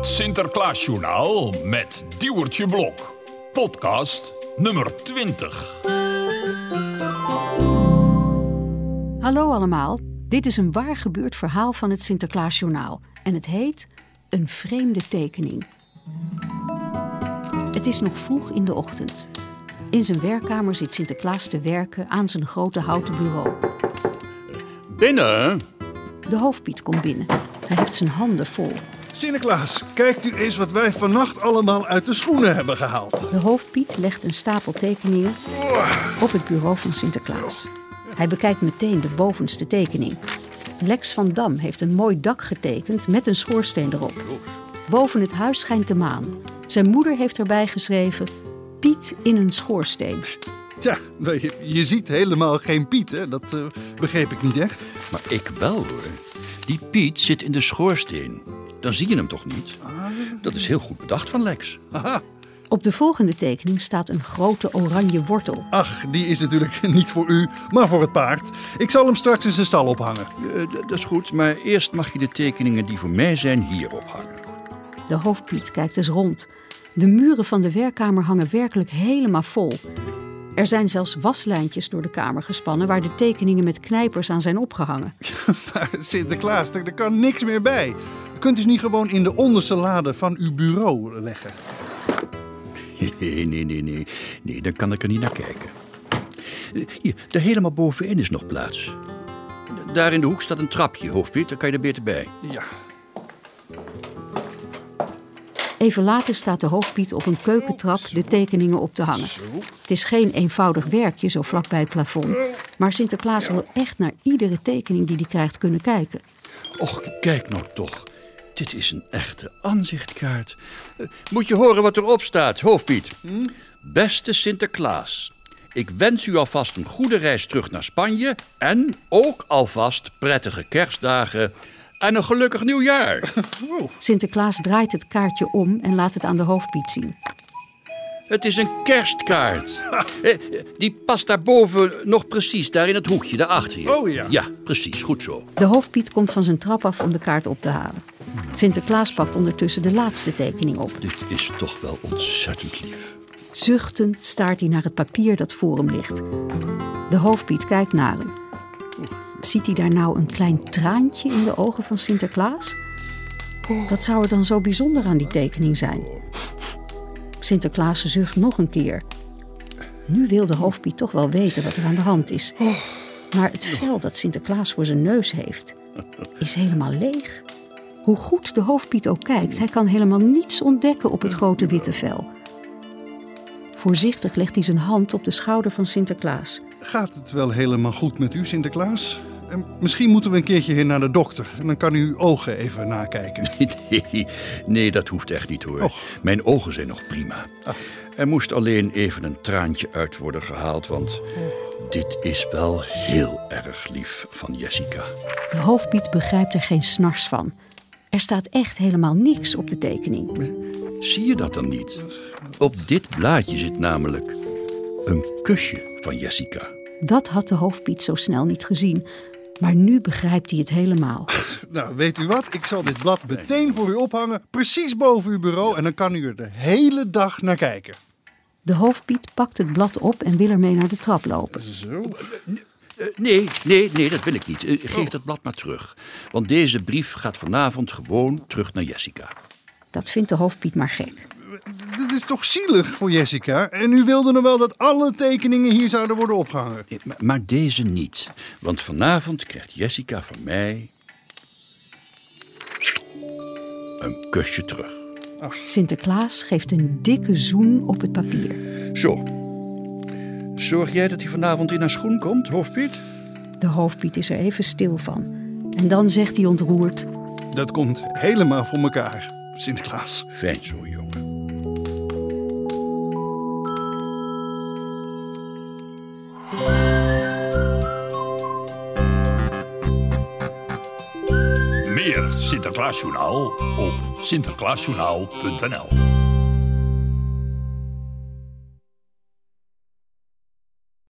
Het Sinterklaasjournaal met Diewertje Blok. Podcast nummer 20. Hallo allemaal, dit is een waar gebeurd verhaal van het Sinterklaasjournaal en het heet Een vreemde tekening. Het is nog vroeg in de ochtend. In zijn werkkamer zit Sinterklaas te werken aan zijn grote houten bureau. Binnen? De hoofdpiet komt binnen. Hij heeft zijn handen vol. Sinterklaas, kijkt u eens wat wij vannacht allemaal uit de schoenen hebben gehaald. De hoofdpiet legt een stapel tekeningen op het bureau van Sinterklaas. Hij bekijkt meteen de bovenste tekening. Lex van Dam heeft een mooi dak getekend met een schoorsteen erop. Boven het huis schijnt de maan. Zijn moeder heeft erbij geschreven: Piet in een schoorsteen. Ja, maar je, je ziet helemaal geen Piet, hè? Dat eh, begreep ik niet echt. Maar ik wel hoor. Die Piet zit in de schoorsteen. Dan zie je hem toch niet? Dat is heel goed bedacht van Lex. Op de volgende tekening staat een grote oranje wortel. Ach, die is natuurlijk niet voor u, maar voor het paard. Ik zal hem straks in zijn stal ophangen. Eh, dat is goed, maar eerst mag je de tekeningen die voor mij zijn hier ophangen. De hoofdpiet kijkt eens rond. De muren van de werkkamer hangen werkelijk helemaal vol. Er zijn zelfs waslijntjes door de kamer gespannen waar de tekeningen met knijpers aan zijn opgehangen. Maar Sinterklaas, er, er kan niks meer bij. Kunt u ze niet gewoon in de onderste lade van uw bureau leggen? Nee, nee, nee, nee. Nee, dan kan ik er niet naar kijken. Hier, daar helemaal bovenin is nog plaats. Daar in de hoek staat een trapje, hoofdpiet. Daar kan je er beter bij. Ja. Even later staat de hoofdpiet op een keukentrap de tekeningen op te hangen. Het is geen eenvoudig werkje zo vlak bij het plafond. Maar Sinterklaas wil echt naar iedere tekening die hij krijgt kunnen kijken. Och, kijk nou toch. Dit is een echte aanzichtkaart. Eh, Moet je horen wat erop staat, hoofdpiet. Beste Sinterklaas, ik wens u alvast een goede reis terug naar Spanje... en ook alvast prettige kerstdagen en een gelukkig nieuwjaar. Sinterklaas draait het kaartje om en laat het aan de hoofdpiet zien. Het is een kerstkaart. Eh, Die past daarboven nog precies, daar in het hoekje, daarachter je. Oh ja. Ja, precies, goed zo. De hoofdpiet komt van zijn trap af om de kaart op te halen. Sinterklaas pakt ondertussen de laatste tekening op. Dit is toch wel ontzettend lief. Zuchtend staart hij naar het papier dat voor hem ligt. De hoofdpiet kijkt naar hem. Ziet hij daar nou een klein traantje in de ogen van Sinterklaas? Wat zou er dan zo bijzonder aan die tekening zijn? Sinterklaas zucht nog een keer. Nu wil de hoofdpiet toch wel weten wat er aan de hand is. Maar het vel dat Sinterklaas voor zijn neus heeft, is helemaal leeg. Hoe goed de hoofdpiet ook kijkt, hij kan helemaal niets ontdekken op het grote witte vel. Voorzichtig legt hij zijn hand op de schouder van Sinterklaas. Gaat het wel helemaal goed met u, Sinterklaas? En misschien moeten we een keertje heen naar de dokter. En dan kan u uw ogen even nakijken. Nee, nee, dat hoeft echt niet hoor. Och. Mijn ogen zijn nog prima. Er moest alleen even een traantje uit worden gehaald, want dit is wel heel erg lief van Jessica. De hoofdpiet begrijpt er geen snars van. Er staat echt helemaal niks op de tekening. Zie je dat dan niet? Op dit blaadje zit namelijk een kusje van Jessica. Dat had de hoofdpiet zo snel niet gezien. Maar nu begrijpt hij het helemaal. Nou, weet u wat? Ik zal dit blad meteen voor u ophangen, precies boven uw bureau. En dan kan u er de hele dag naar kijken. De hoofdpiet pakt het blad op en wil ermee naar de trap lopen. Zo. Eh, nee, nee, nee, dat wil ik niet. Eh, geef dat blad maar terug. Want deze brief gaat vanavond gewoon terug naar Jessica. Dat vindt de hoofdpiet maar gek. Dit is toch zielig voor Jessica? En u wilde nog wel dat alle tekeningen hier zouden worden opgehangen. Eh, Maar, maar deze niet. Want vanavond krijgt Jessica van mij... een kusje terug. Sinterklaas geeft een dikke zoen op het papier. Zo. Zorg jij dat hij vanavond in haar schoen komt, hoofdpiet? De hoofdpiet is er even stil van. En dan zegt hij ontroerd... Dat komt helemaal voor elkaar, Sinterklaas. Fijn zo, jongen. Meer Sinterklaasjournaal op sinterklaasjournaal.nl